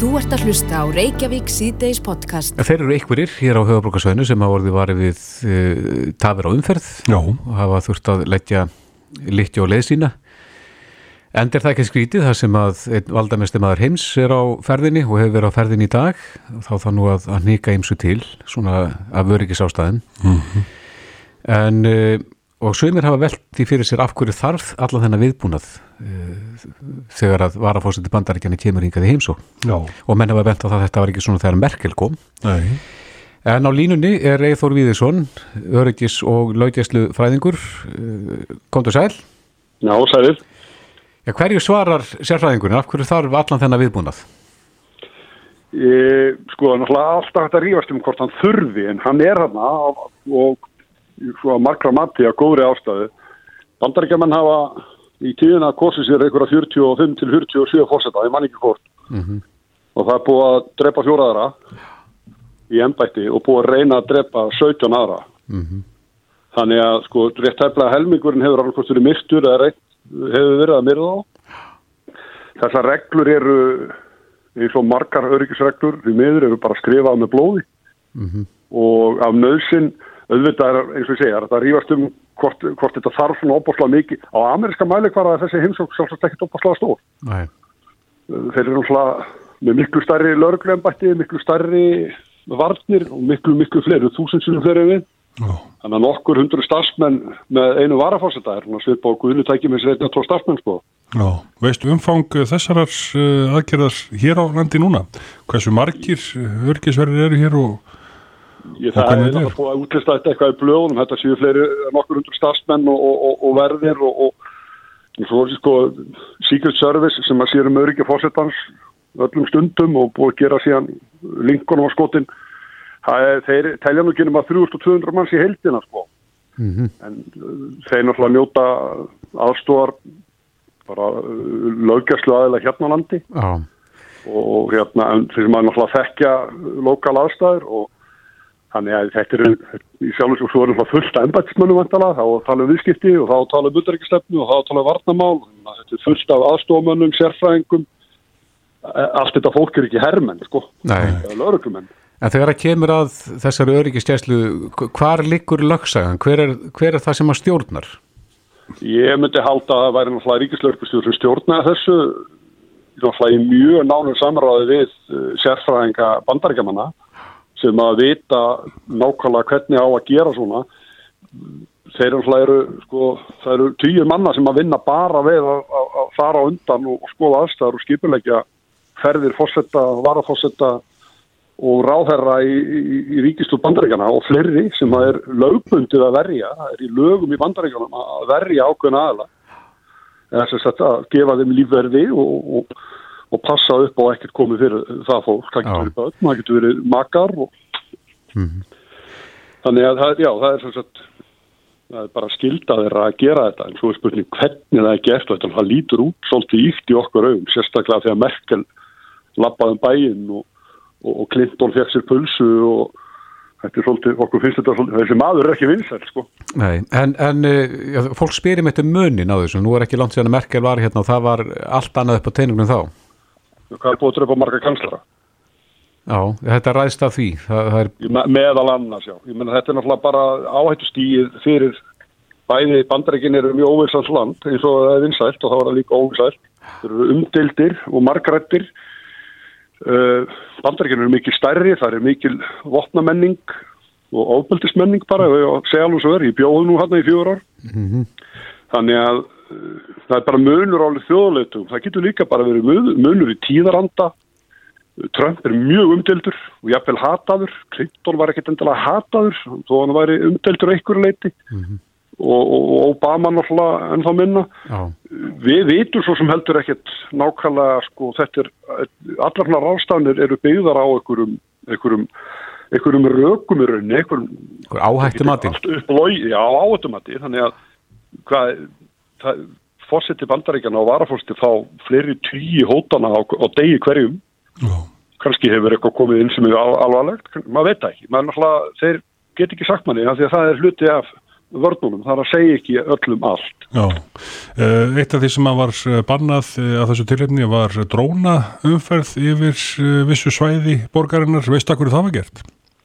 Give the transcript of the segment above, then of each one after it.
Þú ert að hlusta á Reykjavík síðdeis podcast. Þeir eru einhverjir hér á höfabrókarsvæðinu sem hafa orðið varið við uh, tafir á umferð Já. og hafa þurft að leggja litja og leið sína. Endir það ekki skrítið þar sem að einn valdamesti maður heims er á ferðinni og hefur verið á ferðinni í dag. Þá þá nú að, að nýka ymsu til, svona af öryggisástæðin. En, uh, og sögumir hafa velt því fyrir sér af hverju þarf allan þennan viðbúnað uh, þegar að varafósiti bandaríkjani kemur hingað í heimsók. Já, Og menn hafa það að þetta var ekki svona þegar Merkel kom. nei, En á línunni er Eithór Víðisson, öryggis og laugjæslu fræðingur. Komdu sæl. Já, sælir. Ja, hverju svarar sérfræðingurinn? Af hverju þarf allan þennan viðbúnað? Ég, sko, náttúrulega alltaf hægt að rífast um hvort hann þurfi, en hann er hann og, og svo að margra mati að góðri ástæðu. Bandaríkjaman hafa í tíðina kosið sér einhverja 45 til 47 fórseta, ég man ekki hvort. Og það er búið að drepa fjóraðara í ennbætti og búið að reyna að drepa 17 aðra. Þannig að, sko, rétt hefðlega helmingurinn hefur alveg hvort verið myrtur eða hefur verið að myrða á. Þessar reglur eru eins og margar öryggisreglur því miður eru bara skrifað með blóði og af nöðsin auðvitað er eins og ég segja þetta rífast um hvort, hvort þetta þarf svona óbúrslega mikið á ameríska að þessi heimsók sjálfsagt ekkert óbúrslega stór Nei. þeir eru náttúrulega með miklu stærri lögreglembætti, miklu stærri varnir og miklu miklu fleiri þúsundsunum fleiri við já, þannig að nokkur hundru starfsmenn með einu varafórseta er svona svip á með sér einnig að tvo starfsmenn sko já. Veistu umfang eh, þessarar uh, aðgerðar hér á landi núna? Hversu margir örgisverðir eru hér og Ég, Og það er þetta náttúrulega búið að útlista þetta eitthvað í blöðunum, þetta séu fleiri en nokkur undur starfsmenn og, og, og, og verðir og, og, og svo er sko Secret Service sem að sér um öryggi fórsetans öllum stundum og búið að gera síðan linkunum á skotin er, þeir telja nú genum að 3200 manns í heildina sko. En uh, þeir náttúrulega njóta aðstóðar bara uh, löggjæslu aðeila hérna á landi. Já. og hérna, þeir sem að náttúrulega þekkja lokal aðstæður og þannig að þetta er í sjálfins og svo er náttúrulega fullt af embætismönnum vantala, þá tala um viðskipti og þá tala um utanríkistefnu og þá tala um varnamál þetta er fullt af aðstofamönnum, sérfræðingum E- allt þetta fólk er ekki hermenn sko, Nei. eða lögreglumenn En þegar að kemur að þessari öryggistjæslu, hvar liggur lögsagan? Hver er, hver er það sem að stjórnar? Ég myndi halda að það væri náttúrulega ríkislörgustjóður sem stjórnaði þessu náttúrulega í mjög nánum samráði við uh, sérfræðinga bandaríkjamanna sem að vita nákvæmlega hvernig á að gera svona. Þeir eru sko, eru tíu manna sem að vinna bara við að, að, að fara undan og, og skoða aðstæður og skipulegja ferðir fórsetta, varafórsetta og ráðherra í, í, í ríkislu bandaríkjana og fleiri sem að er lögbundið að verja, er í lögum í bandaríkjanum að verja ákveðna aðla eða þess að gefa þeim lífverði og, og, og passa upp á ekkert komið fyrir það fólk, það getur verið börn, það getur verið makar og þannig að það, já, það er sem sagt það er bara skilda þeirra að gera þetta. En svo er spurning hvernig það er gert þetta það lítur út svolítið íkt í okkur augum sérstaklega þegar Merkel lappaði um bæinn og, og, og Clinton fekk sér pulsu og þetta er svolítið, okkur finnst þetta svolítið þessi maður er ekki vinsæl sko. Nei, en, en eh, já, fólk spyrir með þetta munin á þessu. Nú er ekki langt síðan að Merkel var hérna og það var allt annað upp á teiningunum þá. Hvað er búið að drepa marga kanslara Já, þetta ræðst af því. Er, me- meðal annars, já. Ég menna þetta er náttúrulega bara áhættustíð fyrir bæði bandaríkin eru mjög óvinsans land eins og það er vinsælt og það var líka óvinsælt. Þeir eru umdildir og margrættir. Uh, bandaríkin eru mikil stærri, það er mikil vopnamenning og ofbeldismenning bara og segja alveg svo er, ég bjóði nú hann í fjóður ár. Þannig að það er bara munur álið þjóðleitum. Það getur líka bara verið mun- munur í tíðaranda Trump er mjög umdeldur og jafnvel hataður. Clinton var ekkert endilega hataður þó hann væri umdeldur einhverju leiti og, og Obama náttúrulega ennþá minna. já, Við vitum svo sem heldur ekkert nákvæmlega sko þetta er, allar hana ráðstafnir eru byggðar á einhverjum, einhverjum, einhverjum rökum í rauninni, einhverjum hver áhættu matinn. allt upp logi, já áhættumati þannig að hvað, fórseti bandaríkjana og varafórseti fá fleiri tíu hótana á, á degi hverjum. Já, kannski hefur eitthvað komið inn sem er al alvarlegt, maður veit ekki. Maður náttúrulega, þeir get ekki sagt manni því að það er hluti af vörnunum, það er að segja ekki öllum allt. Já, uh, eitt af því sem var eh, bannað uh, að þessu tilhefni var dróna umferð yfir vissu svæði borgarinnar, veistu að hverju það var gert?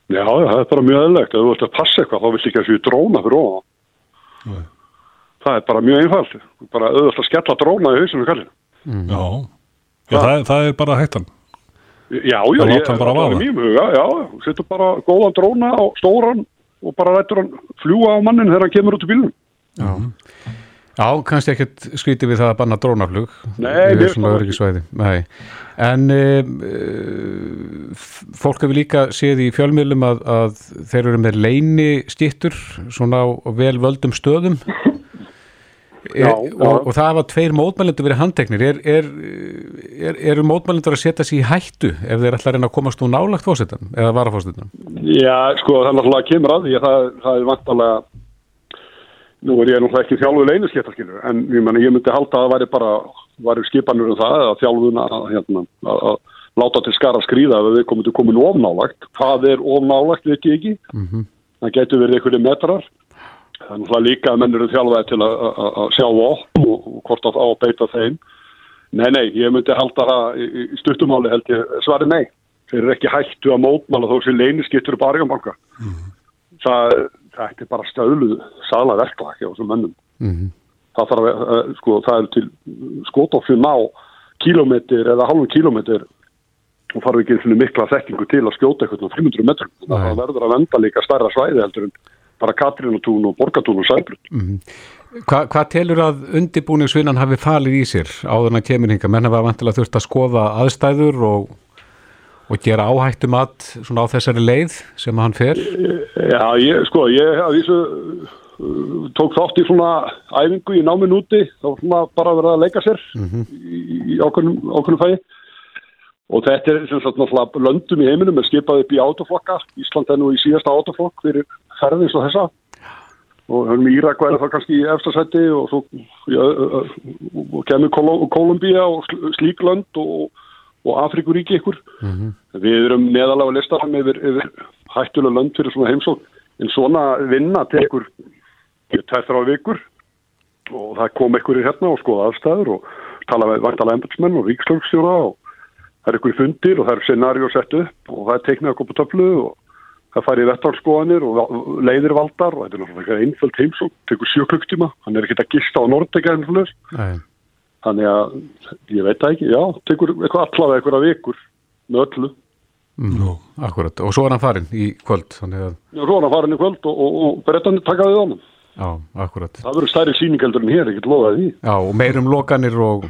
Já, það er bara mjög eðlegt, ef þú ert að passa eitthvað þá viltu ekki að séu dróna fyrir ofan. Það er bara mjög einfalt, bara auðvitað að skella dróna í hausinu kallinu. Já, já það, það er bara hættan. Já, já, Það ég, það er í mínum huga, já, setur bara góðan dróna á stóran og bara lætur hann fljúa á mannin þegar hann kemur út úr bílunum. Já, Já kannski ekkert skrítið við það að banna drónaflug. Nei, Við finnst það öryggisvæði Nei. En uh, fólk hefur líka séð í fjölmiðlum að, að þeir eru með leini stittur svona á á vel völdum stöðum Já, og, og það hafa tveir mótmælendur verið handteknir. Er, er, er, eru mótmælendur að setja sig í hættu ef þeir ætla að reyna að komast nú nálagt fósitan eða varafósitan Já, sko, það er náttúrulega kemur að því að það, það er vantalega nú er ég náttúrulega ekki þjálfuð leyniskiptarskilur en ég, meni, ég myndi halda að það væri bara væri skipanur um það að þjálfun að, hérna, að, láta til skara skrýða ef við komum til komin ofnálagt hvað er ofnálagt, veit ég ekki. Það getur verið einhverju metrar það er náttúrulega líka að menn eru þjálfaði til að, sjá vopn og, hvort að á að beita þeim Nei, nei, ég myndi halda það í, stuttumáli held ég svari nei. Þeir eru ekki hættu að mótmála þó sem leyniskittur upp aðriðanbanka. Það, það er bara stöðluð sala verklag hjá þessum mönnum. Mhm. Það þarf að, sko, það er til skotofnum á kílómetr eða halvum kílómetr og þarf ekki mikla þekkingu til að skjóta eitthvað á 500 metrum. Það verður að venda líka stærra svæði heldur en bara Katrínutún og Borgatún og Sæbrut. Hva, hvað telur að undirbúningsvinnan hafi falið í sér áður en að kemur hinga? Menn hafa vantilega þurft að skoða aðstæður og, og gera áhættu mat svona á þessari leið sem hann fer. Já, ég, sko, ég að vísu uh, tók þátt í svona æfingu í náminn úti, þá var bara verið að leika sér í, í ákveðnum, ákveðnum fæði og þetta er sem sagt náttúrulega löndum í heiminum er skipað upp í autoflokka, Ísland er nú í síðasta autoflokk fyrir ferðins og þessa. Og höfum Írak væri það kannski í efstasætti og svo og kemur Kol- Kólumbía og sl- slík lönd og, og Afrikuríki ykkur við erum neðalega að lista hann yfir, yfir hættulega lönd fyrir svona heimsók en svona vinna tekur tættra á vikur. Og það kom einhverjir hérna og skoða aðstæður og tala með vantala embudsmenn og ríkslöfstjóra og það er einhverjir fundir og það er scenari sett upp og það er teiknað að koma töflu og það fær í vettarskoðanir og leiðir valdar og þetta er náttúrulega einföld heimsók, tekur sjö klukktíma, hann er ekkert að gista á Nordega einföldus Nei. þannig að ég veit það ekki, já, tekur eitthvað allavega einhverja vikur með öllu. Nú, Akkurat, og svo er hann farin í kvöld, þannig að, og svo er hann farin í kvöld og, og, og brettan taka við honum. Já, akkurat. það verður stærri sýningaldur en hér, lofaði því. Já, og meirum lokanir og,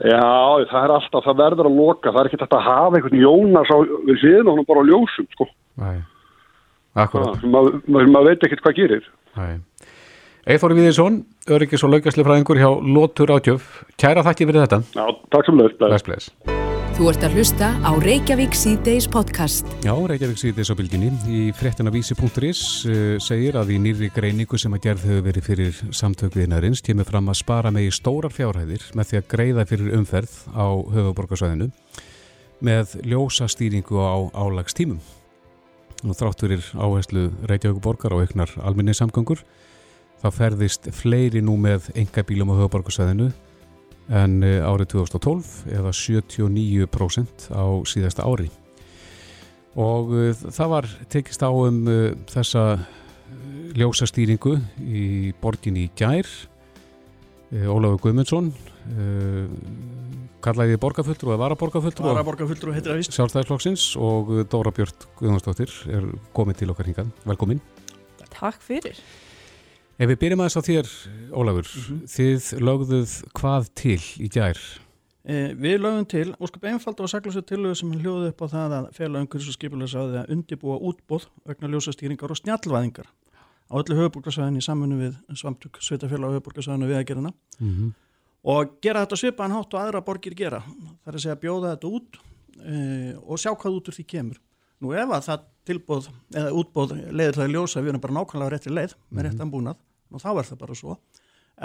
Já, það er alltaf, það verður að loka, það er ekki þetta að hafa einhvern Jónas á, við hliðin og hann bara á ljósum, sko. nei, akkurat, Það, maður, maður veit ekkert hvað gerir. nei. Eithóri Viðinsson, öryggis og laugasli fræðingur hjá Lótur Átjöf. Kæra þakki fyrir þetta. Já, takk sem löst. Bless, bless. Þú ert að hlusta á Reykjavík C-Days podcast. Já, Reykjavík síðdeis á bylginni í fréttinavísi.is uh, segir að í nýrri greiningu sem að gerð hefur verið fyrir samtökuðinarins kemur fram að spara megi stórar fjárhæðir með því að greiða fyrir umferð á höfuborgarsvæðinu með ljósa stýringu á álagstímum. Nú þrátt fyrir áherslu Reykjavík borgar á auknar alminni samgöngur þá ferðist fleiri nú með engabílum á höfuborgarsvæðinu en eh, árið 2012 eða 79% á síðasta ári. Og uh, það var tekist á um uh, þessa ljósastýringu í borginni í gær. Ólafur Guðmundsson uh, kallaði borgarfulltrú eða varaborgarfulltrú Varaborgarfulltrú heitir það vist. sjálfstæðisflokksins og Dóra Björn Guðmundsdóttir er komin til okkar hingað, velkomin. Takk fyrir. Ef við byrjum aðeins á þér, Ólafur þið lögðuð hvað til í gær Eh, við lögum til, óskup einfald og saklusu tillögu sem hljóði upp á það að fela umhverfis og skipulega sáði að undibúa útbóð vegna ljósastýringar og snjallvæðingar á öllu höfuborgarsvæðin í samfunnu við samtök sveitafélag á höfuborgarsvæðinu við að gera mm og gera þetta svipaðan hátt og aðra borgir gera. Það er að segja bjóða þetta út eh, og sjá hvað út úr því kemur. Nú ef að það tilbóð eða útbóð leiðir það í ljósa við erum bara nákvæmlega á réttri leið með réttan búnað og þá er það bara svo.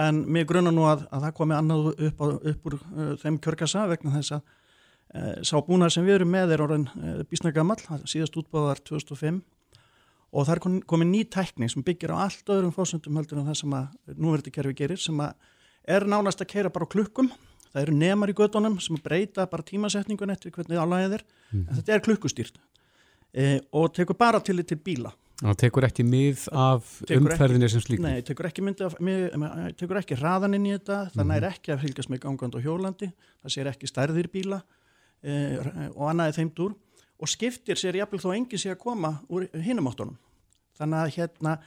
En mér grunna nú að, að það komi annað upp, á, upp úr uh, þeim kjörkassa vegna þess að uh, sá búnað sem við erum með er orðin uh, bísna gammal, síðast útbóð var 2005 og það er komið ný tækning sem byggir á allt öðrum fósundum heldur en það sem að núverði kerfi gerir sem að er nánast að keira bara klukkum það eru nemar í gödunum sem breyta bara tímasetningun eftir hvernig álæðið er mm. en þetta er klukkustýrt e, og tekur bara til til bíla Það tekur ekki mið af umferðinni sem slíkur? Nei, tekur ekki, af, mið, tekur ekki raðan inn í þetta, það næri ekki að fylgjast með gangand og hjólandi, það sér ekki stærðir bíla e, og annaði þeimt úr og skiptir sér jafnvel þó enginn sé að koma úr hinumáttunum. Þannig að hérna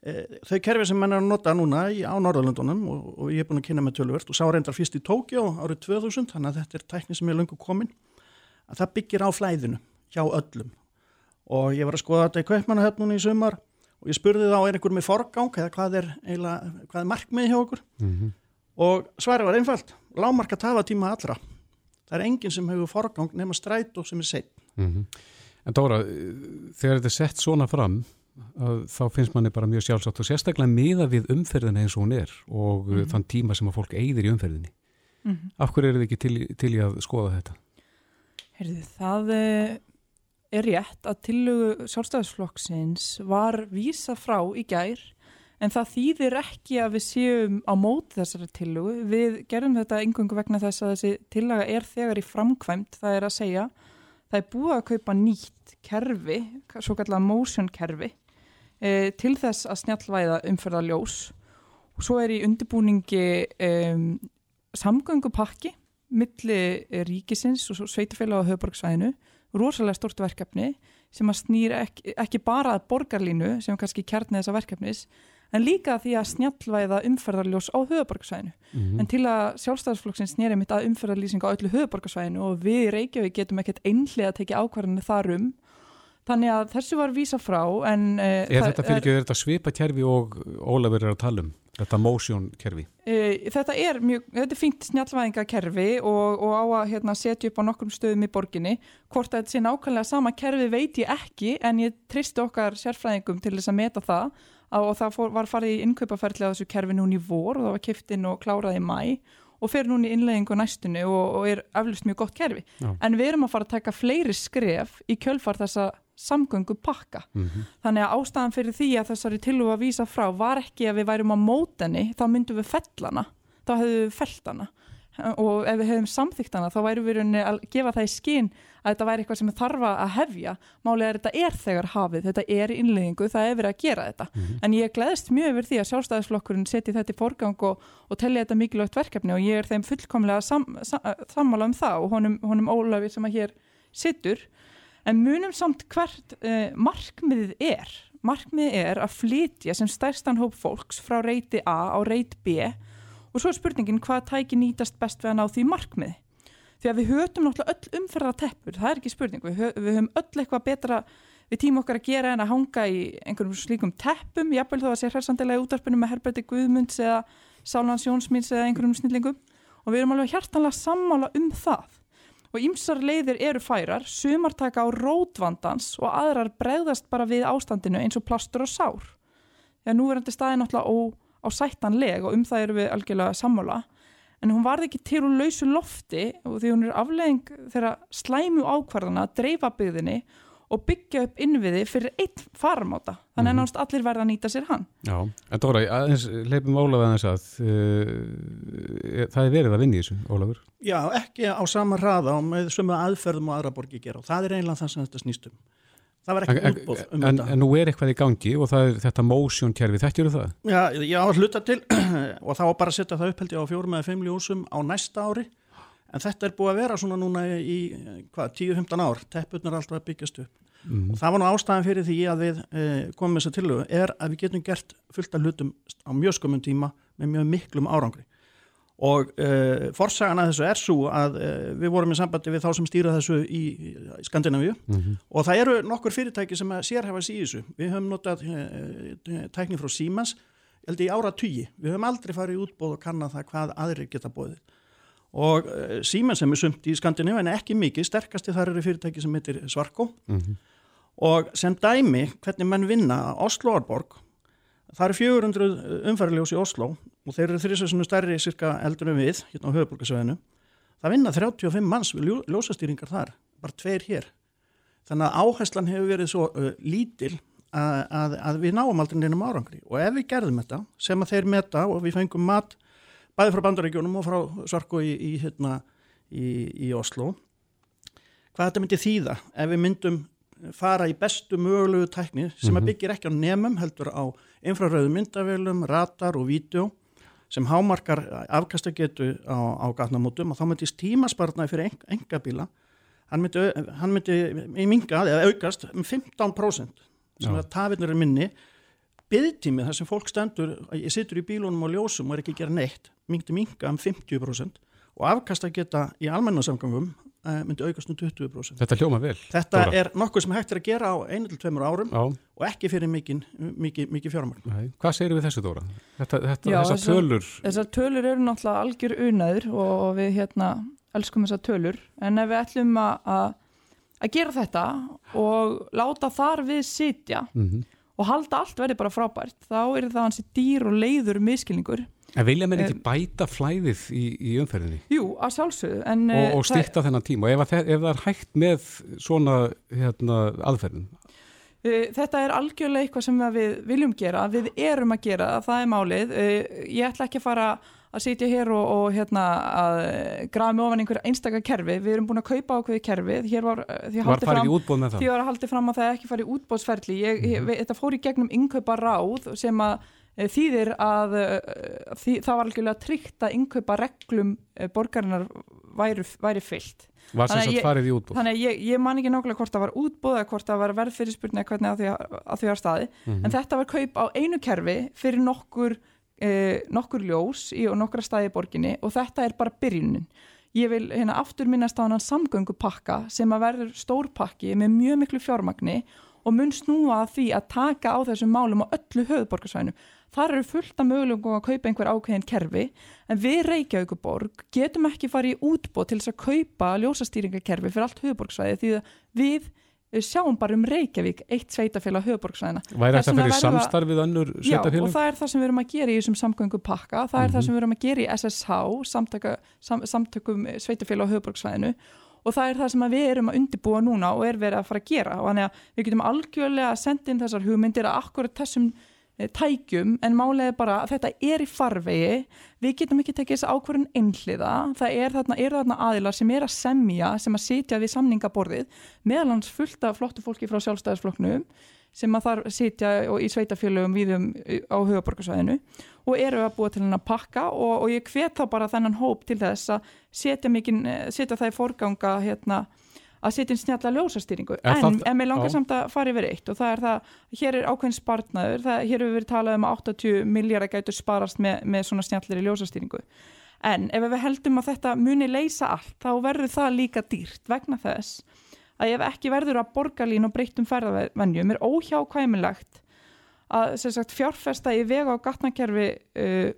e, þau kerfi sem mann er að nota núna í, á Norðalundunum og, og ég er búin að kynna með tölvört og sá reyndar fyrst í Tókjó árið 2000, þannig að þetta er tækni sem er lungu komin, að það byggir á flæðinu hjá öllum og ég var að skoða þetta í Kaupmannahöfnunni í sumar og ég spurði þá er einhver með forgang eða hvað er, hvað er markmið hjá okkur mm -hmm. og svarið var einfalt lámarka tafa tíma allra það er enginn sem hefur forgang nema stræt og sem er seitt mm -hmm. En Dóra, þegar þetta er sett svona fram þá finnst manni bara mjög sjálfsagt og sérstaklega miða við umferðina eins og hún er og mm -hmm. þann tíma sem að fólk eigðir í umferðinni mhm. Af hverju er þið ekki til, til í að skoða þetta? Herðu, það eh, er rétt að tillugu sjálfstæðisflokksins var vísa frá í gær en það þýðir ekki að við séum á móti þessari tillugu. Við gerum þetta yngungu vegna þess að þessi tillaga er þegar í framkvæmt, það er að segja það er búið að kaupa nýtt kerfi, svo kallar motion kerfi e, til þess að snjallvæða umferða ljós og svo er í undirbúningi e, samgöngupakki milli ríkisins og sveitufélag á höfborgsvæðinu rosalega stort verkefni sem að snýra ekki, ekki bara að borgarlínu sem kannski kjarnið þessa verkefnis en líka því að snjallvæða umferðarljós á höfuborgarsvæðinu mm -hmm. en til að sjálfstæðarsflokksinn snýri mitt að umferðarlýsing á öllu höfuborgarsvæðinu og við Reykjavík getum ekkert einlega að tekja ákvarðinu þarum þannig að þessu var vísa frá en uh, Er þetta fyrir ekki að þetta svipa kjærfi og Ólafur er að tala um? Þetta motion kerfi? Uh, þetta er mjög, þetta er fínt snjallvæðinga kerfi og, og á að hérna, setja upp á nokkrum stöðum í borginni. Hvort að þetta sé nákvæmlega sama kerfi veit ég ekki en ég tristi okkar sérfræðingum til þess að meta það og það fór, var farið í innkaupaferðli á þessu kerfi núni í vor og það var kiftinn og kláraði í mæ og fer núni í innleggingu næstunni og, og er aflust mjög gott kerfi. Já. En við erum að fara að taka fleiri skref í kjölfar þessa samgöngu pakka. Mm -hmm. Þannig að ástæðan fyrir því að þessari tilú að vísa frá var ekki að við værum á mótenni, þá myndum við fellana, þá hefðum við fellana og ef við hefðum samþýktana þá værum við að gefa það í skinn að þetta væri eitthvað sem þarfa að hefja málega er þetta er þegar hafið, þetta er innleggingu, það er verið að gera þetta mm -hmm. en ég gleðist mjög yfir því að sjálfstæðisflokkurinn seti þetta í forgang og, og telli þetta mikilvægt verkefni og ég er þeim fullkomlega sam, sam, sammála um það og honum, honum Ólafi sem að hér sittur en munum samt hvert uh, markmiðið er. Markmiðið er að flytja sem stærstan hóp fólks frá reyti A á reit B. Og svo er spurningin hvað tæki nýtast best við að ná því markmiði? Því að við höfum náttúrulega öll umferða teppur, það er ekki spurning. Við, hö við höfum öll eitthvað betra við tíma okkar að gera en að hanga í einhverjum slíkum teppum, jáfnvel þó að sé hræðsandilega útarpunum með Herberti Guðmunds eða Sálans Jónsmins eða einhverjum snillingum. Og við erum alveg hjartanlega sammála um það og ýmsar leiðir eru færar, sumar taka á rótvandans og aðrar bregðast bara við ástandinu eins og plastur og sár. Þegar nú er þetta staði náttúrulega á, á sættanleg og um það eru við algjörlega sammála, en hún varði ekki til úr lausu lofti og því hún er aflegging þegar slæmu ákvarðana að dreifa byggðinni og byggja upp innviði fyrir einn farmáta þannig að mm -hmm. náttúrulega allir verða að nýta sér hann. Já, en Dóra, aðeins leipum Ólafur aðeins að uh, það er verið að vinni þessu, Ólafur. Já, ekki á sama hraða og með sömu aðferðum og aðra borgi gera. Og það er einlega það sem þetta snýstum það var ekki útbóð um en, þetta. En nú er eitthvað í gangi og það er þetta motion kerfi, þetta eru það? Já, já, hluta til og þá bara setja það upp held ég á fjórum eða fimm ljósum á næsta ári en þetta er búið að vera svona núna í hvað, 10-15 ár, teppurnar alltaf að byggjast upp. Mm. og það var nú ástæðan fyrir því að við eh, komum með þessa tilögu er að við getum gert fullt af hlutum á mjög skömmun tíma með mjög miklum árangri. Og eh, forsagan að þessu er svo að eh, við vorum í sambandi við þá sem stýra þessu í, í Skandinavíu. Mm -hmm. og það eru nokkur fyrirtæki sem sérhefast í þessu. Við höfum notað eh, tækni frá Siemens held í ára tugi, við höfum aldrei farið útbóð og kannað það hvað aðri geta bóðið og uh, Siemens sem er sumt í Skandinavíu en ekki mikið, sterkasti þar eru fyrirtæki sem heitir Svarko mm -hmm. og sem dæmi hvernig mann vinna Oslo Árborg. Það eru 400 umfærilegs í Oslo og þeir eru þrjusessinu stærri cirka eldur en við hérna á höfuborgarsvæðinu það vinna 35 manns við ljó, ljósastýringar þar bara tveir hér. Þannig að áherslan hefur verið svo uh, lítil að, að, að við náum aldrei neinum árangri. Og ef við gerðum þetta sem að þeir meta og við fengum mat bæði frá bandaríkjónum og frá Svarko í, í, hérna, í, í Oslo hvað þetta myndi þýða ef við myndum fara í bestu mögulegu tækni sem að byggir ekki á nemum heldur á infraröðu myndavélum, ratar og vídeo sem hámarkar afkastagetu á, á gatnamótum og þá myndi tímaspartnaði fyrir engabíla hann myndi, hann myndi minga eða aukast um 15% sem Já. að tafinnur er minni byggtími þar sem fólk stendur ég situr í bílunum og ljósum og er ekki að gera neitt myndi minga um 50% og afkastageta í almennasamgangum Eh, myndi aukast um 20%. Þetta hljóma vel. Þetta Dóra. er nokkuð sem hægt er að gera á einu til tveimur árum Já. og ekki fyrir mikið, mikið, mikið fjármagn. Hvað segir við þessu Dóra? Þetta, þetta, Já, þessar tölur? Þessar tölur eru náttúrulega algjör unaður og við hérna elskum þessar tölur en ef við ætlum að að gera þetta og láta þar við sitja mm -hmm. Og halda allt verið bara frábært þá er það hansi dýr og leiður miskilningur En vilja mér ekki bæta flæðið í, í umferðinni? Jú, að sjálfsögðu. Og, og eh, styrta þennan tíma. Ef, ef það er hægt með svona hérna, aðferðin? Eh, þetta er algjörlega eitthvað sem við viljum gera. Við erum að gera, það er málið. Eh, ég ætla ekki að fara að sitja hér og, og hérna, að grafa með ofan einhverja einstakar kerfi. Við erum búin að kaupa ákveði kerfi. Var, var farið í útbóð með það? Því var að haldi fram að það ekki farið í útbóðsferli. Ég, mm -hmm. ég, þetta fór í gegnum innkaupa ráð sem að Eh, þýðir að eh, því, það var algjörlega tryggt að innkaupa reglum eh, borgarinnar væri, væri fyllt. Var sem sagt farið í útbúð? Þannig að ég, ég man ekki nákvæmlega hvort það var útbúð eða hvort það var verðfyrirspurni eða hvernig að því að, að því að staði. Mm -hmm. En þetta var kaup á einu kerfi fyrir nokkur, eh, nokkur ljós í nokkra staði í borginni og þetta er bara byrjunin. Ég vil hérna aftur minnast á hann samgöngupakka sem að verður stórpakki með mjög miklu fjármagni og mun snúa að því að taka á þessum málum á öllu höfðborgarsvænu þar eru fullt af mögulegum að kaupa einhver ákveðin kerfi en við Reykjavíkuborg getum ekki farið í útbót til þess að kaupa ljósastýringakerfi fyrir allt höfuborgsvæði því að við sjáum bara um Reykjavík eitt sveitafélag höfuborgsvæðina. Væri þetta fyrir samstarfið önnur sveitafélag? Já og það er það sem við erum að gera í þessum samgöngu pakka, það er mm -hmm. það sem við erum að gera í SSH, samtöka, sam, samtökum sveitafélag höfuborgsvæðinu og það er það sem við erum að undibúa núna og er verið að fara að gera og þannig að við getum algjörlega að senda inn þessar hugmyndir að akkurat þessum Eh, tækjum en málega bara að þetta er í farvegi. Við getum ekki tekið þessu ákvörðun einhliða, það er þarna, er þarna aðilar sem er að semja, sem að sitja við samningaborðið, meðalans fullt af flottu fólki frá sjálfstæðisflokknum sem að þar sitja í sveitafélögum viðum á hugaborgarsvæðinu og eru að búa til henn að pakka og, og ég hvet þá bara þennan hóp til þess að setja, mikinn, eh, setja það í forganga hérna að setja inn snjalla ljósastýringu. En, það, en mér langar á. samt að fara yfir eitt og það er það, hér er ákveðin spartnaður það, hér hefur verið talað um að 80 miljardar gætur sparast með, með svona snjallir í ljósastýringu. En ef við heldum að þetta muni leysa allt þá verður það líka dýrt vegna þess að ef ekki verður að borgarlín og breyttum ferðarvennjum er óhjákvæmilegt að sagt, fjárfesta í vega og gatnakerfi uh,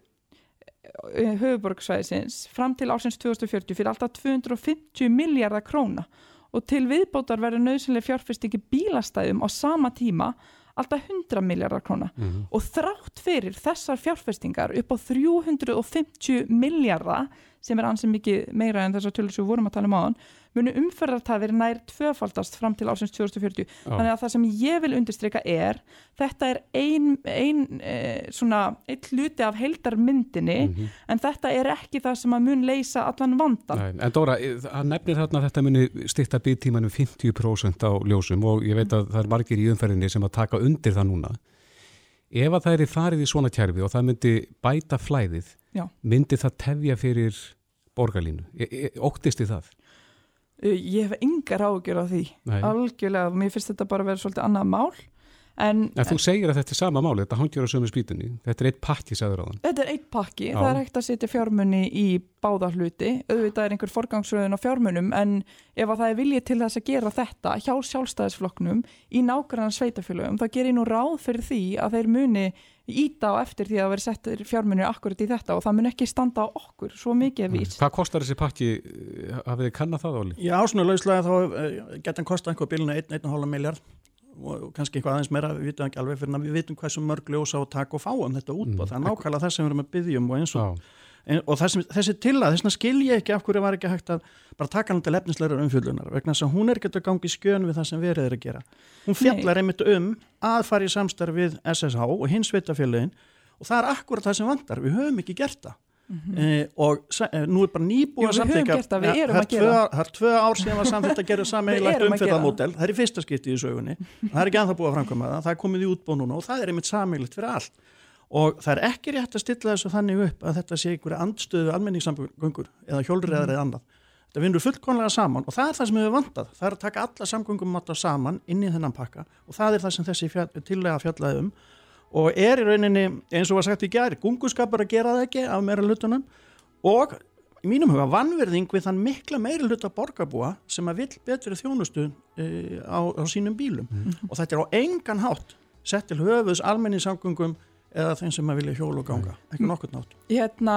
uh höfuborgsvæðisins fram til ásins 2040 fyrir alltaf 250 miljardar króna og til viðbótar verður nöðsynlega fjárfyrstingi bílastæðum á sama tíma alltaf 100 miljardar króna mm -hmm. og þrátt fyrir þessar fjárfestingar upp á 350 miljardar sem er ansið mikið meira en þessar tölur sem við vorum að tala um áðan munu umferðartafir nær tvöfaldast fram til ásins 2040 ah. þannig að það sem ég vil undirstryka er þetta er ein, ein e, svona, eitt hluti af heildarmyndinni mm -hmm. en þetta er ekki það sem að mun leysa allan vandan Nei, En Dóra, það nefnir þarna að þetta muni styrta byggtímanum 50% á ljósum og ég veit að það er margir í umferðinni sem að taka undir það núna Ef að það er í farið í svona kjærfi og það myndi bæta flæðið Já. myndi það tefja fyrir borgarlínu e, e, óttist þið það? Ég hef yngar ágjör á því Nei. algjörlega, mér finnst þetta bara að vera svolítið annað mál En, en þú segir að þetta er sama máli, þetta hangjur á sömu spýtunni, þetta er eitt pakki, sagður á þann. Þetta er eitt pakki, Já. það er hægt að setja fjármunni í báða hluti, auðvitað er einhver forgangsröðun á fjármunum, en ef það er viljið til þess að gera þetta hjá sjálfstæðisflokknum í nákvæmlega sveitafélögum, þá gerir nú ráð fyrir því að þeir muni íta á eftir því að vera settir fjármunni akkurat í þetta og það mun ekki standa á okkur svo mikið vís. Hvað kostar þessi pakki, hafið þið kannat það, Óli? Já, svona lauslega þá eh, geta hann kostað einhver bilinu 1,5 miljard og kannski eitthvað aðeins meira, við vitum ekki alveg fyrir að við vitum hvað sem mörg ljósa og takk og fá um þetta útbóð, mm. það er nákvæmlega það sem við erum að byggja um og eins og, en, og þessi, þessi tilla, þess vegna skil ég ekki af hverju var ekki hægt að bara taka hann til efnislegar umfjöldunar vegna þess að hún er ekki að gangi skjön við það sem verið er að gera. Hún fjallar Nei. einmitt um að fara í samstarf við SSH og hins vitafélagin og það er akkurat það sem vandar, við höfum ekki gert það. Mm -hmm. eh, og eh, nú er bara nýbúið að samþykja það er tvö ár síðan að samþykja að gera sameigilegt umfyrðamódel það er í fyrsta skipti í sögunni. Það er ekki anþá búið að framkvæma það, það er komið í útbóð núna og það er einmitt sameigilegt fyrir allt og það er ekki rétt að stilla þessu þannig upp að þetta sé einhverja andstöðu almenningssamgöngur eða hjólriðar mm. eða annað. Þetta vinnur fullkonlega saman og það er það sem við vandað það er að taka alla samgöngum matta saman inn í þennan pakka og það er það sem þessi fjall, tillega fjallaði um. Og er í rauninni eins og var sagt í gæri gunguskapur að gera það ekki af meira hlutunum. Og í mínum huga vannverðing við þann mikla meira hluta borgarbúa sem að vill betur þjónustu e, á, á sínum bílum. Mm. og þetta er á engan hátt sett til höfuðs almenningssamgöngum eða þeim sem að vilja hjólu og ganga. Ekki nokkur nátt Hérna,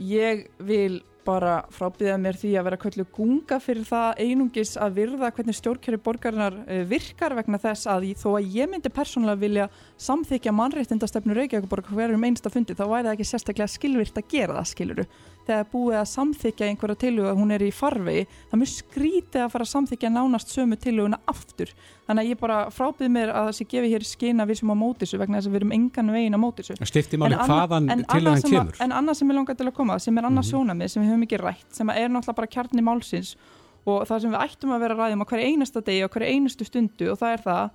ég vil bara frábíða mér því að vera köllu gunga fyrir það einungis að virða hvernig stjórnkjöru borgarinnar eh, virkar vegna þess að þó að ég myndi persónulega vilja samþykja mannreittindastefnu Reykjavík hverjum einsta fundi þá væri það ekki sérstaklega skilvirt að gera það skiluru þegar búið að samþykja einhverja tilhuga hún er í farvegi, það mjög skrítið að fara að samþykja nánast sömu tilhuguna aftur. Þannig að ég bara frábið mér að það sé gefi hér skina við sem á mótisu vegna þess að við erum engan vegin á mótisu. Stifti máli hvaðan tilhugan kemur? En annað sem ég langar til að koma, sem er annað mm -hmm. sjónamið sem við höfum ekki rætt, sem er náttúrulega bara kjarni málsins og það sem við ættum að vera ræðum á hverju einasta degi og hverju einustu stundu og það er það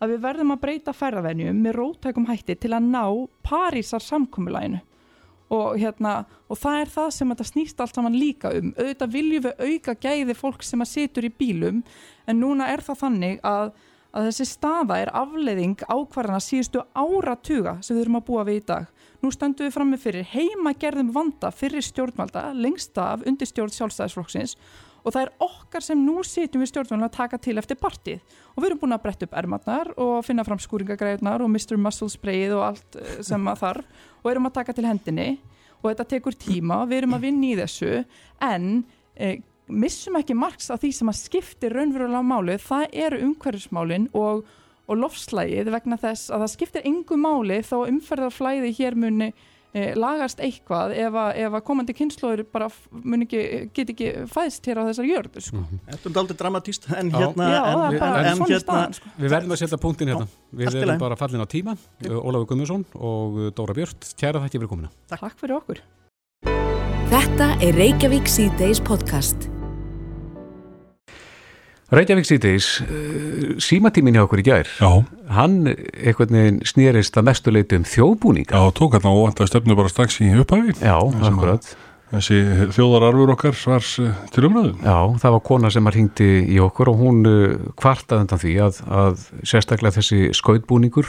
að við verðum að breyta færðavenjum með rótækum hætti til að ná Parísar samkomiðlæginu og, hérna, og það er það sem þetta snýst allt saman líka um. Auðvitað viljum við auka gæði fólk sem að situr í bílum en núna er það þannig að, að þessi staða er afleiðing ákvarðana síðustu áratuga sem við erum að búa við í dag. Nú stöndum við fram með fyrir heima gerðum vanda fyrir stjórnvalda lengst af undir stjórn sjálfstæðisflokksins og það er okkar sem nú sitjum við stjórnvölinu að taka til eftir partið og við erum búin að bretta upp ermatnar og finna fram skúringagræðnar og Mr. Muscle sprayið og allt eh, sem að þarf. Og erum að taka til hendinni. Og þetta tekur tíma, við erum að vinna í þessu. En e, missum ekki margs af því sem að skipti raunverulega máli, það eru umhverfismálin og, og lofslægið vegna þess að það skiptir engu máli þó umferðarflæði hér muni lagast eitthvað ef að, ef að komandi kynnslóður bara ekki, get ekki fæðst hér á þessar jörðu sko. mm -hmm. Þetta er aldrei dramatíst en hérna, Já, en, en, en, en hérna staðan, sko. Við verðum að setja punktin hérna. Já, Við erum bara fallin á tíma. Ólafur Gunnarsson og Dóra Björn Kæra þakki fyrir komina Takk, Takk fyrir okkur. Þetta er Reykjavík C-Days podcast Reykjavík síðdeis, eh, símatímin hjá okkur í gær, Já. hann eitthvað snýrist að mestu leiti um þjóðbúninga. Já, tók hann á óvænta stefnu bara strax í upphafi. Já, akkurat. Þessi þjóðararfur okkar var til umræðum. Já, það var kona sem var hingti í okkur og hún kvartaði undan því að, að sérstaklega þessi skautbúningur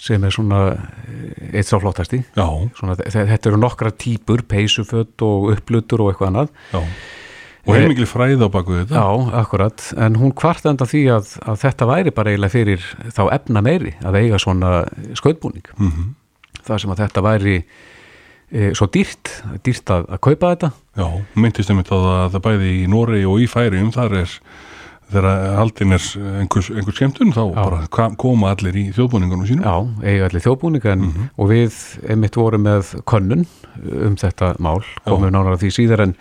sem er svona eh, eitt sáflottasti. Já. Svona, þetta eru nokkra típur, peysufött og upplutur og eitthvað annað. Já Og heilmikli fræð á baku þetta. Já, akkurat, en hún kvart enda því að, að þetta væri bara eiginlega fyrir þá efna meiri að eiga svona skautbúning. Mm -hmm. Það sem að þetta væri e, svo dýrt, dýrt að, að kaupa þetta. Já, myndist einmitt að það bæði í Nóri og í Færium, þar er þegar haldin er einhvers, einhvers skemmtun þá Já. bara koma allir í þjóðbúningunum sínum. Já, eiga allir þjóðbúningan mm -hmm. og við einmitt vorum með könnun um þetta mál, komum nánar að því síðar en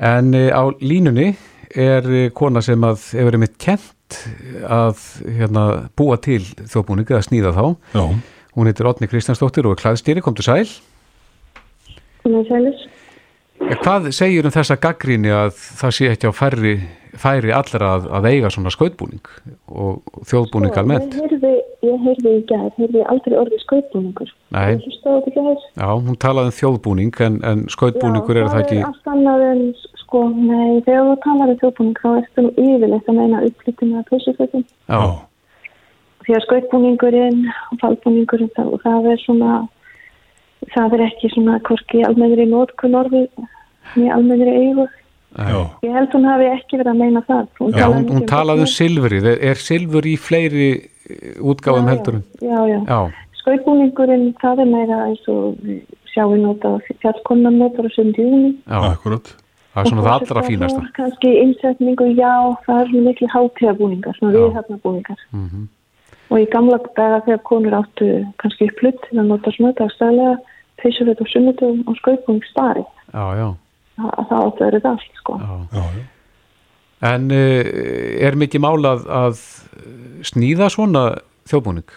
En eh, á línunni er eh, kona sem að hefur einmitt kent að hérna, búa til þjóðbúningi að snýða þá. Já. Hún heitir Otni Kristjánsdóttir og er klæðstýri, kom til sæl. Kom til sælis. Hvað segir um þessa gaggríni að það sé ekki á færri, færi allra að, að eiga svona skautbúning og þjóðbúning sko, almennt? Ég heyrði, ég heyrði í gæð, heyrði aldrei orðið skautbúningur. Nei. Já, hún talaði um þjóðbúning en, en skautbúningur er það ekki... Já, það er allt annað en sko, nei, þegar þú talar um þjóðbúning þá erstu nú yfirleitt að meina upplýttum eða plussufötum. Já. Því að skautbúningurinn og fallbúningurinn það, það er svona það er ekki svona hvorki almennir í nótkunn orði ég held hún hafi ekki verið að meina það. Hún, já, hún, hún talaði um silfrið. Er silfur í fleiri eh, útgáðum heldur já, já, já. skaupbúningurinn það er meira eins og sjáum við nota fjallkonnan notar á 7. júni akkurat. Það er svona það allra fínasta. kannski innsetningu, já, það er miklu hátíðabúningar, svona viðhæfnabúningar mm -hmm. og í gamla daga þegar konur áttu kannski upplutt, notar svona dagstæðlega peysuföt og sunnudum og skaupung starri Já, já. Það, það áttu að vera þetta allt sko já. Já, já. En uh, er mikið mál að, að sníða svona þjóðbúning?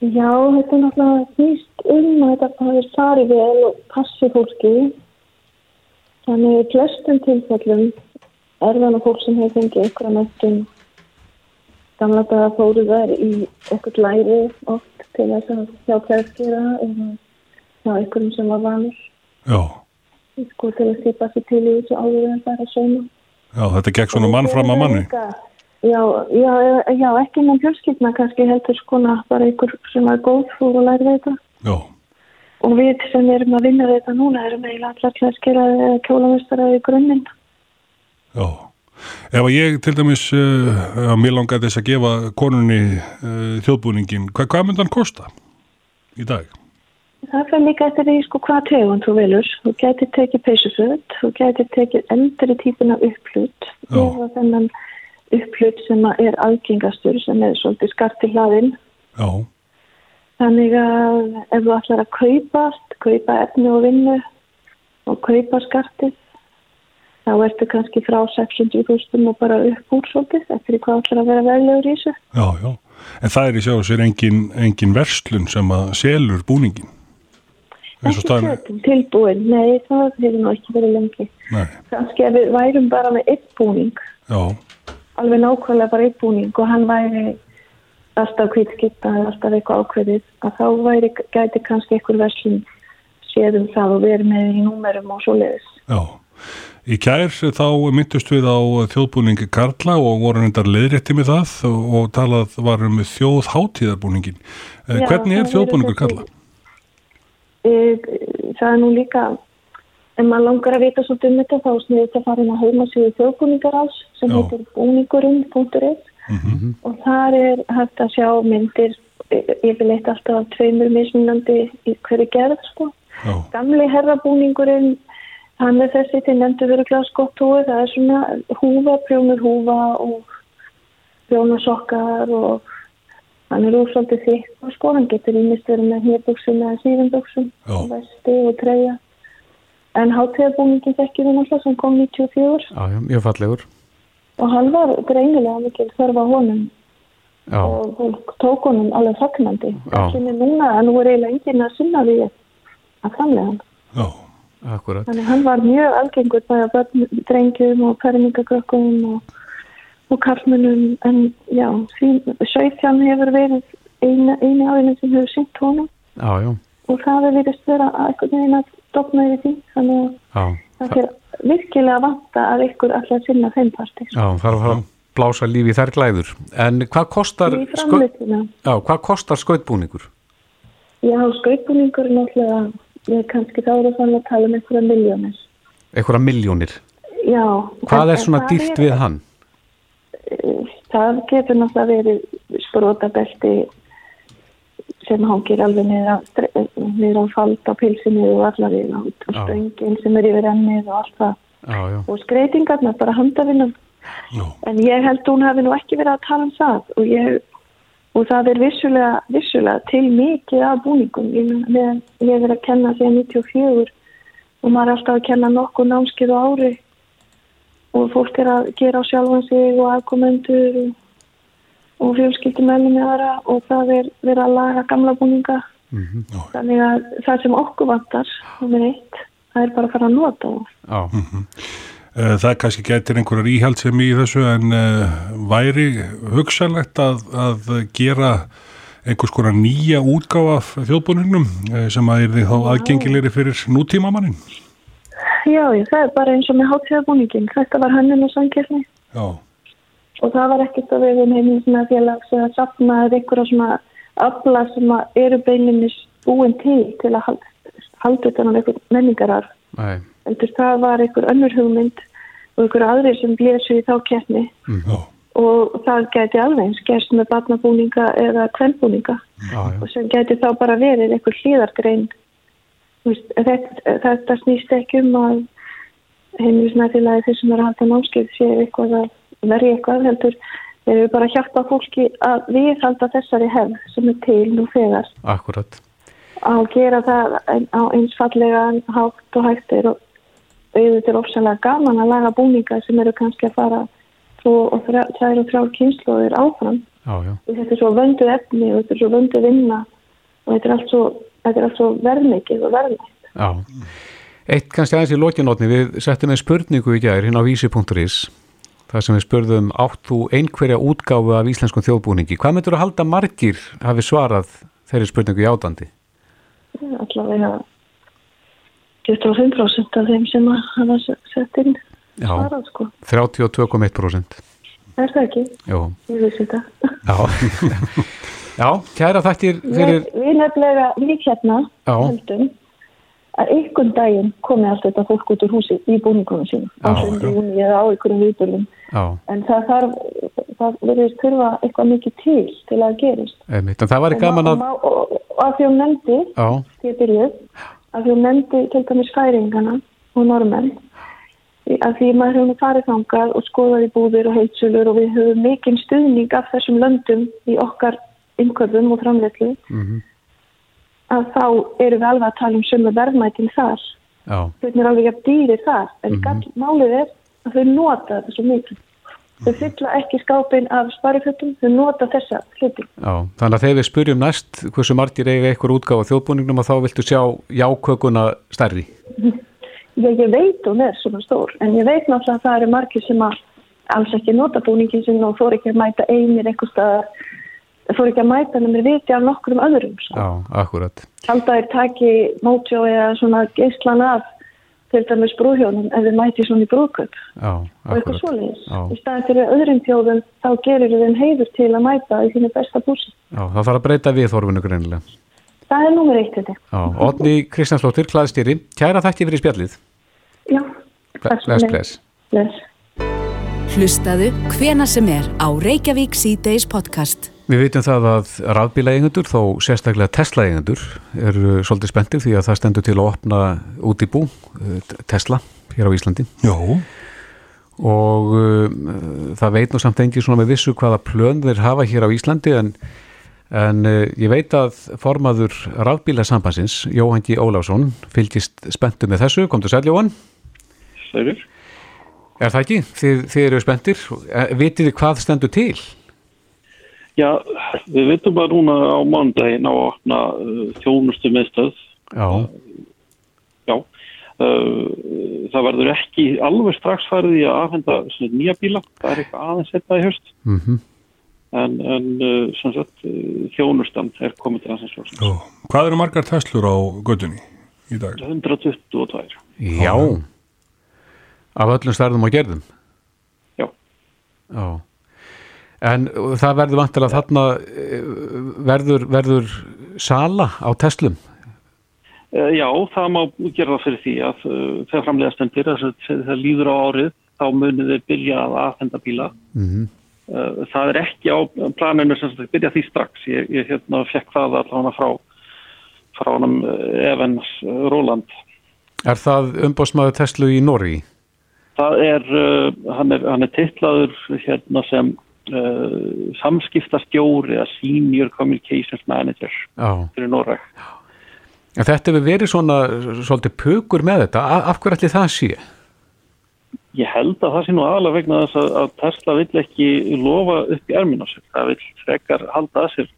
Já, þetta er náttúrulega snýst um að þetta hafi sari vel og passi fólki. Þannig í flestum tilfellum er það nú fólk sem hefur fengið ykkur að möttum gamla daga fóru þær í okkur læri oft til þess að hjá klæðskera eða hjá ykkurum sem var vanur Já, sko til að skipa sér til í þessu áður en bara að sauma. já, þetta gekk svona mann fram að manni. Já, já, já, ekki innan fjölskyldna kannski heldur skona bara ykkur sem er góð fór og læri þetta. Já, Og við sem erum að vinna þetta núna erum eiginlega allar að skera kjólamestaraði grunninn. já. Ef að ég til dæmis, uh, að mér langaði þess að gefa konunni uh, þjóðbúningin, hva, hvað myndi hann kosta í dag? Það fyrir líka eftir því sko hvað tegund þú velur. Þú getur tekið peysuföld, þú getur tekið eldri típuna upplut. Já. Eða þennan upplut sem er algengastur sem er svolítið skart til hlaðin. Já, Þannig að ef þú ætlar að kaupast, kaupa efni og vinnu og kaupa skartið, þá ertu kannski frá 600.000 og bara upp úr svolítið eftir hvað ætlar að vera verðlegur í þessu. já, já. En það er í sjá sér engin, engin verslun sem að selur búningin. Eins og Ekki staðan- fötum tilbúin, nei það hefur nú ekki verið lengi. Kannski ef við værum bara með eitt búning, já, alveg nákvæmlega bara eitt búning og hann væri alltaf hvítskipta eða alltaf eitthvað ákveðið, að þá væri, gæti kannski einhver verslun séð um það og verið með í númerum og svoleiðis. já. Í kær þá myndust við á þjóðbúningi Karla og voru hendar leiðrétti með það og, talað var um þjóðháttíðarbúningin. Eh, Já, Hvernig er þjóðbúningur Karla? Það er nú líka, ef maður langar að vita svolítið um þetta þá sniður þetta að fara inn að heimasíðu þjóðbúningarás sem heitir búningurinn.is Mm og þar er hægt að sjá myndir e- yfirleitt alltaf af tveimur mismunandi í hverju gerð sko. Já, Gamli herrabúningurinn, hann er þessi til nefndu verið glaskottói, það er svona húfa, prjónur húfa og prjónasokkar og hann er úrsaldi þykk og sko, hann getur ímist verið með hérbuksum eða síðanbuksum, vesti og treyja. En hátíðabúningin þekkir við náttúrulega sem kom 94 Já, já, mjög fallegur. og hann var greinilega mikil þörfa honum Já, og fólk tók honum alveg fagnandi. Ekki með núna, en nú er eiginlega enginn að sinna því að framlega hann. já, akkurat. Þannig hann var mjög algengur bæða börn, drengjum og fermingagrökkum og, og karlmunum en já, Söðfjan hefur verið eina, eini áðurinn sem hefur sýnt honum Já, já, og það hefur verið vera að einhvern veginn að dopna yfir því þannig að það er virkilega vanta að ykkur allar sinna þeim parti Já, það er að fara að blása lífi þær glæður. En hvað kostar, framlýstina. já, hvað kostar skautbúningur? Já, skaupbúningur er náttúrulega, kannski þá er það að tala um einhverja miljónir. Einhverja miljónir. Já. Hvað er svona dýrt við hann? Það getur náttúrulega verið sprótabelti sem hangir alveg niður á, fald á pilsinu og allar við og stöngin sem er yfir ennið og allt það. Já, já, Og skreitingarna, bara handavinnum. já, En ég held hún hafi nú ekki verið að tala um það og, ég, og það er vissulega, vissulega til mikið af búningum. Ég, hef verið að kenna því að 94 og maður er alltaf að kenna nokkuð námskið á ári og fólk er að gera á sjálfan sig og afkomendur og, og fjölskyldum með aðra og það er verið að laga gamla búninga. Mhm. Þannig að það sem okkur vantar, eitt, það er bara að fara að nota já. Eh, Það kannski getur einhverjar íhaldsemi í þessu en uh, væri hugsanlegt að, að gera einhvers konar nýja útgáfa af þjóðbúningnum uh, sem að er því þá aðgengilegri fyrir nútímamannin. Já, já, það er bara eins og með hátíðabúningin. Þetta var hönnun og samkeppni. Já, og það var ekkert að við heimilisna félags eða safna eða einhverja svona afla sem að eru beilinnis búin til til að halda, utan á einhvern menningarar Nei, heldur það var einhver önnur hugmynd og einhver aðrir sem blésu í þá keppni. Já, og það gæti alveg eins gerst með barnabúninga eða kvennbúninga já, já, og sem gæti þá bara verið einhver hlýðargrein veist, þetta, þetta snýst ekki um að heimilisnæfélagi þeir sem eru að halda námskeið séu eitthvað að verja eitthvað heldur þeir eru bara að hjálpa fólki að viðhalda þessari hefð sem er til nú þegar akkurat. að gera það á eins fallega hátt og hægt er og auðvitað er ofsalega gaman að laga búninga sem eru kannski að fara og þær og þrjár kynnslóðir áfram já, já. þetta er svo vöndu efni og þetta er svo vöndu vinna og þetta er allt svo, svo verðmikið og verðmætt Já, eitt kannski aðeins í lókinótni við settum einn spurningu í gæri hérna á vísi.is það sem við spurðum átt þú einhverja útgáfu af íslenskum þjóðbúningi hvað myndur að halda margir hafi svarað þeirri spurningu í átandi? Allavega 25% af þeim sem hafa sett inn svarað sko. 32,1% Er það ekki? Jó. Ég vissi þetta. Já, Já kæra þættir fyrir... Við, nefnilega, við hérna heldum að einhvern daginn komi allt þetta fólk út úr húsi í búningunum sínum á sundrúni eða á einhverjum viðbörðum en það þarf, það verður þurfa eitthvað mikið til til að gerist. Einmitt, en það var ekki gaman að... Og, að því að nefndi, því að byrjuð, að því að nefndi til dæmis færingana og normenn að því maður hefur farið þangað og skoðað í búðir og heilsulur og við höfum mikinn stuðning af þessum löndum í okkar innköpum og framleitlu mm -hmm. að þá eru við alveg að tala um sömu verðmætin þar. Þau er alveg að dýri þar en mm -hmm. málið er að þau nota þetta svo mikið. Þau fylla ekki skápin af sparifjöldum þau nota þessa hluti. Já, þannig að þegar við spurjum næst hversu margir eiga eitthvað útgáð á þjóðbúningnum og þá viltu sjá jákökuna stærri? Ég, ég veit hún er svona stór en ég veit náttúrulega að það eru margir sem að alls ekki nota búningin sem og fór ekki að mæta einir einhver staðar fór ekki að mæta þeir viti af nokkur um öðrum sko. Já, akkurat. Haldaðir taki mótjó eða svona geyslan af til dæmis brúhjónum ef þeir mæti svona í brúköp og eitthvað svoleiðis. Í staðin fyrir öðrum þjóðum þá gerir þeim heiður til að mæta í þínu besta búsi Já, það þarf að breyta við þorfinu greinilega. Það er nummer eitt þetta Otni Kristjánsflóttir, klaðstýri, kæra þætti fyrir spjallið. Já, bless, bless. bless. Hlustaðu hvena sem er á Reykjavík C-Days podcast. Við veitum það að rafbíla eigendur, þó sérstaklega Tesla eigendur, eru svolítið spenntir því að það stendur til að opna út í bú, eh, Tesla, hér á Íslandi. Já. Og uh, það veit nú samt engi svona með vissu hvaða plön þeir hafa hér á Íslandi en En uh, ég veit að formaður rafbílasambansins, Jóhann G. Óláfsson, fylgist spenntu með þessu. Komdu sæl, Jóhann. Sælir. Er það ekki? Þið, þið eru spenntir. Vitið þið hvað stendur til? Já, við veitum bara núna á mándaginn á að opna uh, þjónustu meðstöð. Já. Uh, já. Það verður ekki alveg strax farið í að afhenda nýja bíla. Það er eitthvað aðeins þetta í höst. Mhm. Mm en, en uh, sagt, þjónustan er komið til aðeins Hvað eru margar Teslur á gödunni í dag? 122 Já Af öllum stærðum og gerðum? Já Já En það verður vantilega þarna verður, verður sala á Teslum? Já, það má gera það fyrir því að þegar framlega stendir þegar það líður á árið þá munir þeir byrja að aðfenda bíla mm -hmm. Eh, það er ekki á planinu sem þetta byrja því strax ég, ég hérna fekk það allavega frá frá hann eh, Evans eh, Róland Er það umbóðsmaður Tesla í Nóri? Það er, hann er hann er tillaður hérna sem uh, samskiptastjóri að Senior Communications Manager fyrir Nóra Þetta hefur verið svona svolítið pugur með þetta, af hverju allir það sé? Ég held að það sé nú aðalega vegna þess að, að Tesla vill ekki lofa upp í erminu sér. Það vill frekar halda að sér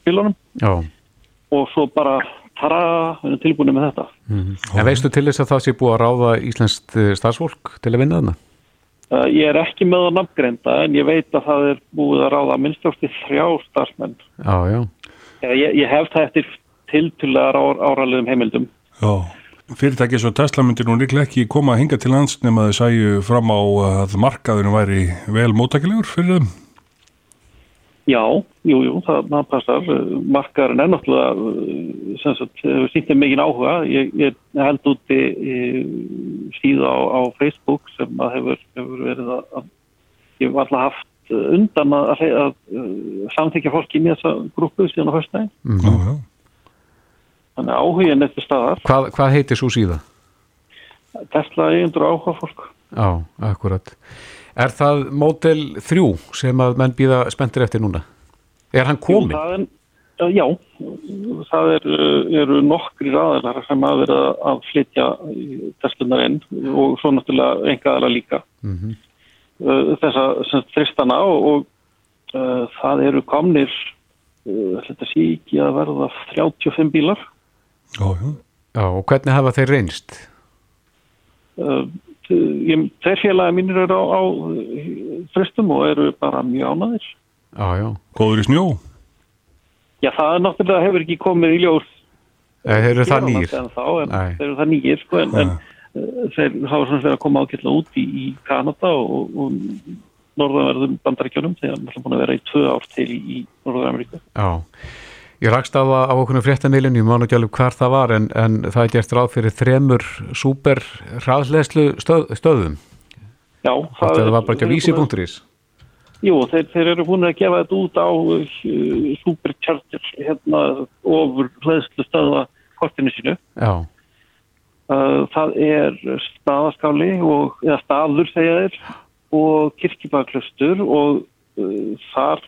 spilunum Já. og svo bara tara tilbúinu með þetta. Mm -hmm. En veistu til þess að það sé búið að ráða Íslenskt starfsfólk til að vinna þarna? Uh, ég er ekki með að nafngreinda en ég veit að það er búið að ráða minnstjósti þrjá starfsmenn. Já, já. Ég, ég hef það eftir tiltulega áralegum heimildum. Já. Fyrirtæki svo Tesla myndir nú líklega ekki koma að hinga til lands nema þau sæju fram á að markaðunum væri vel móttakilegur fyrir þeim? Já, jú, jú, það, það passar. Markaðurinn er náttúrulega, sem sagt, sýttið mikið áhuga. Ég, ég held úti síða á, á Facebook sem að hefur, hefur verið að, ég var alltaf haft undan að, að, að samþykja fólki í þessa grúpu síðan á höstnægin. Mm -hmm. Já, já. Þannig áhugin eftir staðar. Hvað, hvað heitir svo síða? Tesla eigendur áhuga fólk. Já, akkurat. Er það mótel 3 sem að menn býða spenntir eftir núna? Er hann komin? Jú, það er, Já, það er, eru nokkri aðalar sem að vera að flytja testunar inn og svo náttúrulega enga aðalar líka. Mm -hmm. Þessa þristana og, og uh, það eru komnir, uh, þetta sé ekki að verða 35 bílar. Já, já, og hvernig hafa þeir reynst? Uh, ég, þeir félagi mínir eru á, á þristum og eru bara mjög ánaðir. Já, já. Góður í snjó? Já, það er náttúrulega hefur ekki komið í ljós Þeir eru það nýr þá, Þeir eru það nýr sko, en, en þeir hafa svona verið að koma ákveðla út í, í Kanada og, og norðanverðum bandaríkjónum þegar það er búin að vera í tvö ár til í, í Norðan-Ameríka Já, ég rakst á það á okkur fréttamilinu, ég mánu ekki alveg hvar það var en, en það er gert ráð fyrir þremur súper hraðleðslu stöð, stöðum Já, það, það var bara ekki að vísi punktur ís Jú, þeir, þeir eru búin að gefa þetta út á uh, supercharger hérna ofur hlæðslu stöða kortinu sínu. Já. Uh, það er staðaskáli og, eða staður segja þeir og kirkibaklustur og uh, þar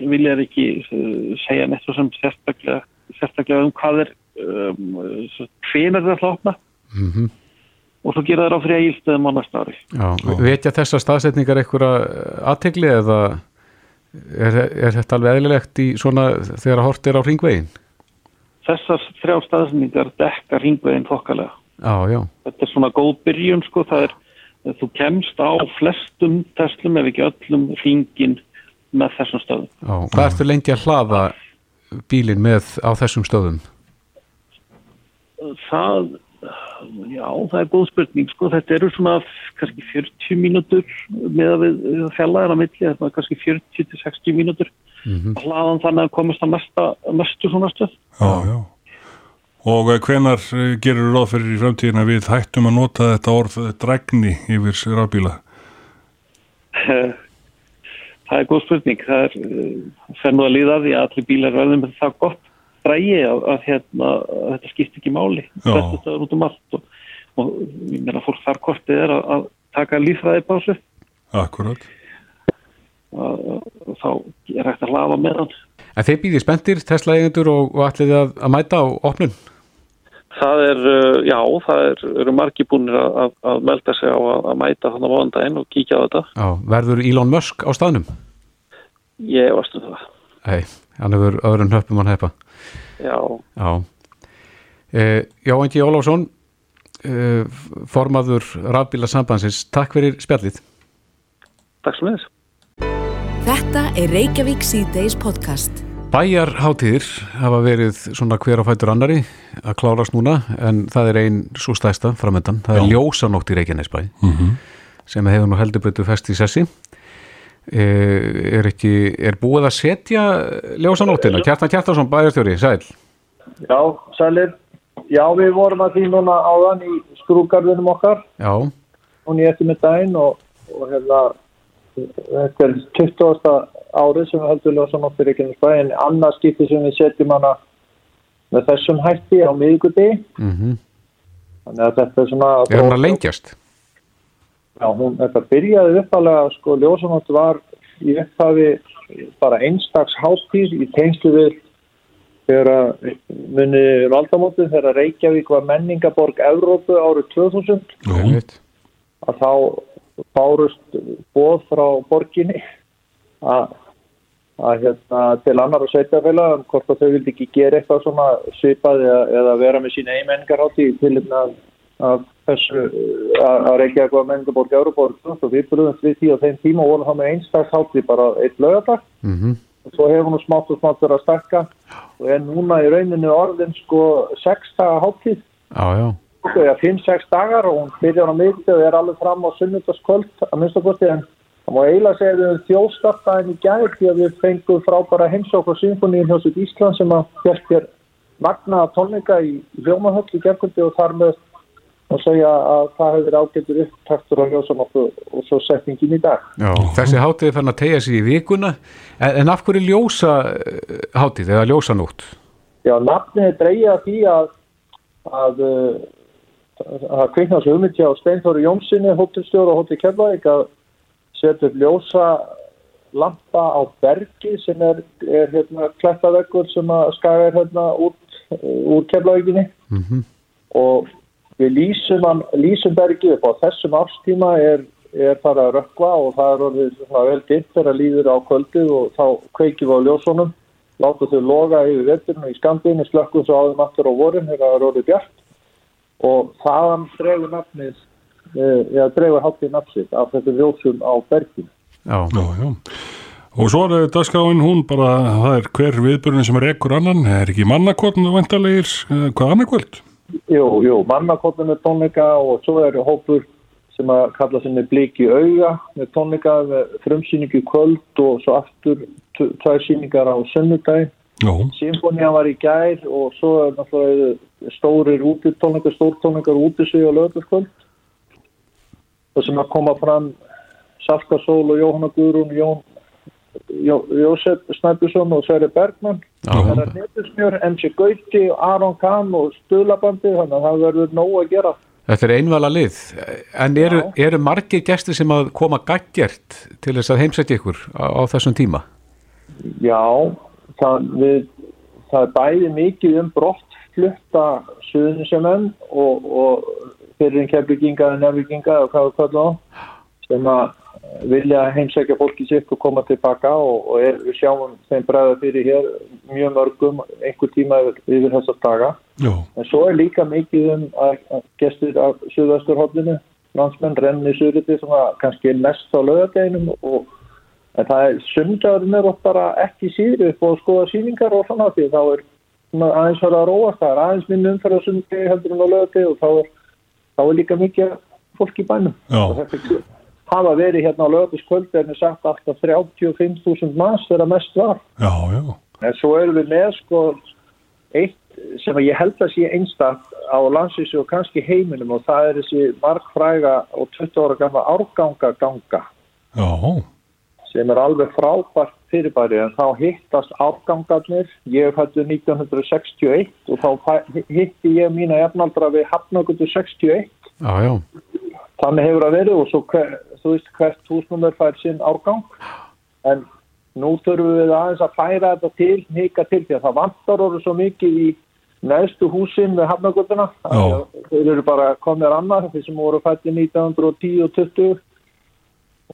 vil ég ekki uh, segja neitt svo sem sérstaklega, sérstaklega um hvað er um, hvenar það ætla að opna. Mhm. Mm og svo gera það á frí að ílstöðum á næsta ári. Veit ég að þessar staðsetningar eitthvað aðtegli eða er, er þetta alveg eðlilegt í svona þegar að hort er á ringvegin? Þessar þrjá staðsetningar dekka ringvegin þokkalega. Já, já. Þetta er svona góð byrjun sko, það er, þú kemst á flestum teslum ef ekki öllum ringin með þessum stöðum. Já, hvað ertu lengi að hlaða bílin með á þessum stöðum? Það Já, það er góð spurning sko, þetta eru svona kannski 40 mínútur með að við fjallaðir á milli, þetta er kannski 40-60 mínútur mm -hmm. hlaðan þannig að komast að mesta, mestu svona stöð. Já, já. Og eh, hvenar eh, gerur ráð fyrir í framtíðin að við hættum að nota þetta orð dregni yfir rafbíla? Það er góð spurning, það er fennu að líða því að allir bílar verðum með það gott drægi að, að, hérna, að þetta skipt ekki máli. Þetta er út um allt og, og ég meina fólk þar kortið er að, að taka lífræði básu Akkurat þá er hægt að hlafa með hann En þeir býðir spendir, Tesla-eigendur og, og allir að, að mæta á opnun? Það er, uh, já, það er, eru margi búinir að, að melda sig á að mæta þannig á vandaginn og kíkja á þetta Já, verður Elon Musk á staðnum? Ég varstu um það Hei, hann hefur öðrun höppum hann heipa Já. Já, eh, Já Engi Ólásson, eh, formaður rafbíla sambansins, takk fyrir spjallið. Takk svo með. Þetta er Reykjavík C-Days podcast. Bæjarháttíðir hafa verið svona hver á fætur annari að klárast núna en það er einn svo stæsta framöndan, það er ljósanótt í Reykjanesbæ mm -hmm. sem hefur nú heldur betur fest í sessi. Eh, er ekki, er búið að setja ljósanóttina, Kjartan Kjartarsson bæjarstjóri, sæl. Já, sælir. Já, við vorum að því núna áðan í skrúkarðunum okkar. Já. Hún í eftir með daginn og, og hérna þetta er 20. árið sem við höldum ljósanótt fyrir ekki náttúrulega en annað skipti sem við setjum hana með þessum hætti á miðguti mm -hmm. Þannig að þetta er svona Er hann að lengjast? Já, hún, þetta byrjaði uppalega, sko, ljósanótt var í upphafi bara einstags háttíð í tengslu við þegar munni valdamótið þegar Reykjavík var menningaborg Evrópu árið 2000 Jú. að þá bárust bóð frá borginni að, að hérna, til annar og sveitafélag um hvort að þau vildi ekki gera eitthvað svona svipað eða, eða vera með sína einmenningarhátti til að að þessu að reykja eitthvað menningaborg Euróborg og við byrjum við því á þeim tíma og volum það með einstakhátti bara eitt lögadag mm -hmm. og svo hefur hún smátt og smátt verið að stakka og er núna í rauninu orðin sko 6 daga háttið eða 5-6 dagar og hún byrjar á miðti og er alveg fram á sunnutaskvöld að minnstakosti en það má eiginlega segja við þjóðstartaðin í gæri því að við fengum frábæra heimsók og symfóníin hjá sitt Ísland sem að hérst er magna tónleika í hljómahöll í gerkundi og þar með og segja að það hefur ágættur upptaktur á ljósanóttu og svo setningin í dag. Já, þessi hátíð er fann að tegja sér í vikuna, en, en af hverju ljósa eh, hátíð eða ljósanótt? Já, nafnið er dreyja því að að að kviknast hugmyndja á Steinfóri Jónssoni, hóttilstjóru og hóttil Keflavík að setja upp ljósa lampa á bergi sem er, er hérna, klettaveggur sem að er hérna út úr keflavíkinni Mm -hmm. og við lýsum, hann, lýsum bergi upp á þessum árstíma er, er farið að rökkva og það er orðið svona vel ditt þegar líður á kvöldið og þá kveikjum við á ljósunum láta þau loga yfir vetturinn í skandinni slökkum svo áðum aftur á vorin þegar það er orðið bjart og þaðan dregur nafnið eða dregur háttið nafnið af þetta ljósum á berginu Já. Já, já. Og svo er dagskráin hún bara, það er hver viðbörnin sem er ekkur annan, er ekki mannakotn vantarlegir, eh, hvað annarkvöld? Jú, jú, mannakotnum með tónleika og svo er hópur sem að kalla sinni bliki auga með tónleika með frumsýningu kvöld og svo aftur tvær sýningar á sunnudagi. Já, Symfónia var í gær og svo er náttúrulega stórir útitónleikar, stórtónleikar útisvið á lögðarskvöld. Það sem að koma fram Salka Sól og Jóhanna Guðrún, Jón, Jó, Jósef Snæbjörnsson og Sverri Bergmann. Það er netusmjör, MC Gauti, Aron Kahn og Stöðlabandi, þannig að það verður nóg að gera. Þetta er einvala lið, en eru, eru margir gestir sem að koma gaggjert til þess að heimsætja ykkur á, á þessum tíma? Já, það, við, það er bæði mikið um brottflutta suðunisemenn og, og fyrir en keflinginga eða nefninginga og hvað við kallum á sem að vilja heimsækja fólki sitt og koma tilbaka og, og er, við sjáum þeim bregða fyrir hér mjög mörgum einhver tíma yfir, þessar daga. Já, en svo er líka mikið um að, að gestur af Suðvesturhóllinu landsmenn renni Suðriti sem að kannski er mest á lögadeginum og en það er sundagurinn er bara ekki síður upp og skoða síningar og svona því þá er aðeins að róast það er aðeins minn umferð á sundagi heldur en á lögadegi og þá er, þá er líka mikið fólk í bænum. Hafa verið hérna á lögatiskvöldi en er sagt alltaf 35.000 manns þegar mest var. Já, já, En svo erum við með sko eitt sem ég held að sé einstak á landsvísu og kannski heiminum og það er þessi markfræga og 20 ára gamla árganga ganga já, sem er alveg frábært fyrirbæri en þá hittast árgangarnir. Ég hættu 1961 og þá hitti ég mína jafnaldra við Hafnagutu 61 Já, já, þannig hefur það verið og svo hver, þú veist hvert húsnumur fær sinn árgang. En nú þurfum við aðeins að færa þetta til, hika til því að það vantar orðu svo mikið í neðstu húsin með hafnagölduna Já. þeir eru bara komnir annar þeir sem voru fætti 1910 og 20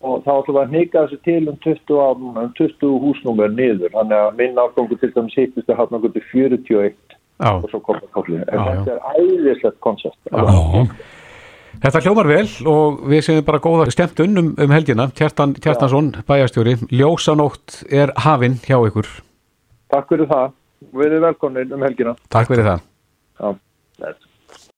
og þá ætlum við að hika þessu til um 20 árum, um 20 húsnumur niður, þannig að minn árgangu til dæmis hittist að hafnagöldu 41 já. og svo komið kólið, en Já, já. þetta er æðislegt koncept já, Þetta hljómar vel og við séum bara góða skemmtun um, um helgina. Kjartan Kjartansson, bæjastjóri, ljósanótt er hafinn hjá ykkur. Takk fyrir það, við erum velkomin um helgina Takk fyrir það. Já, þetta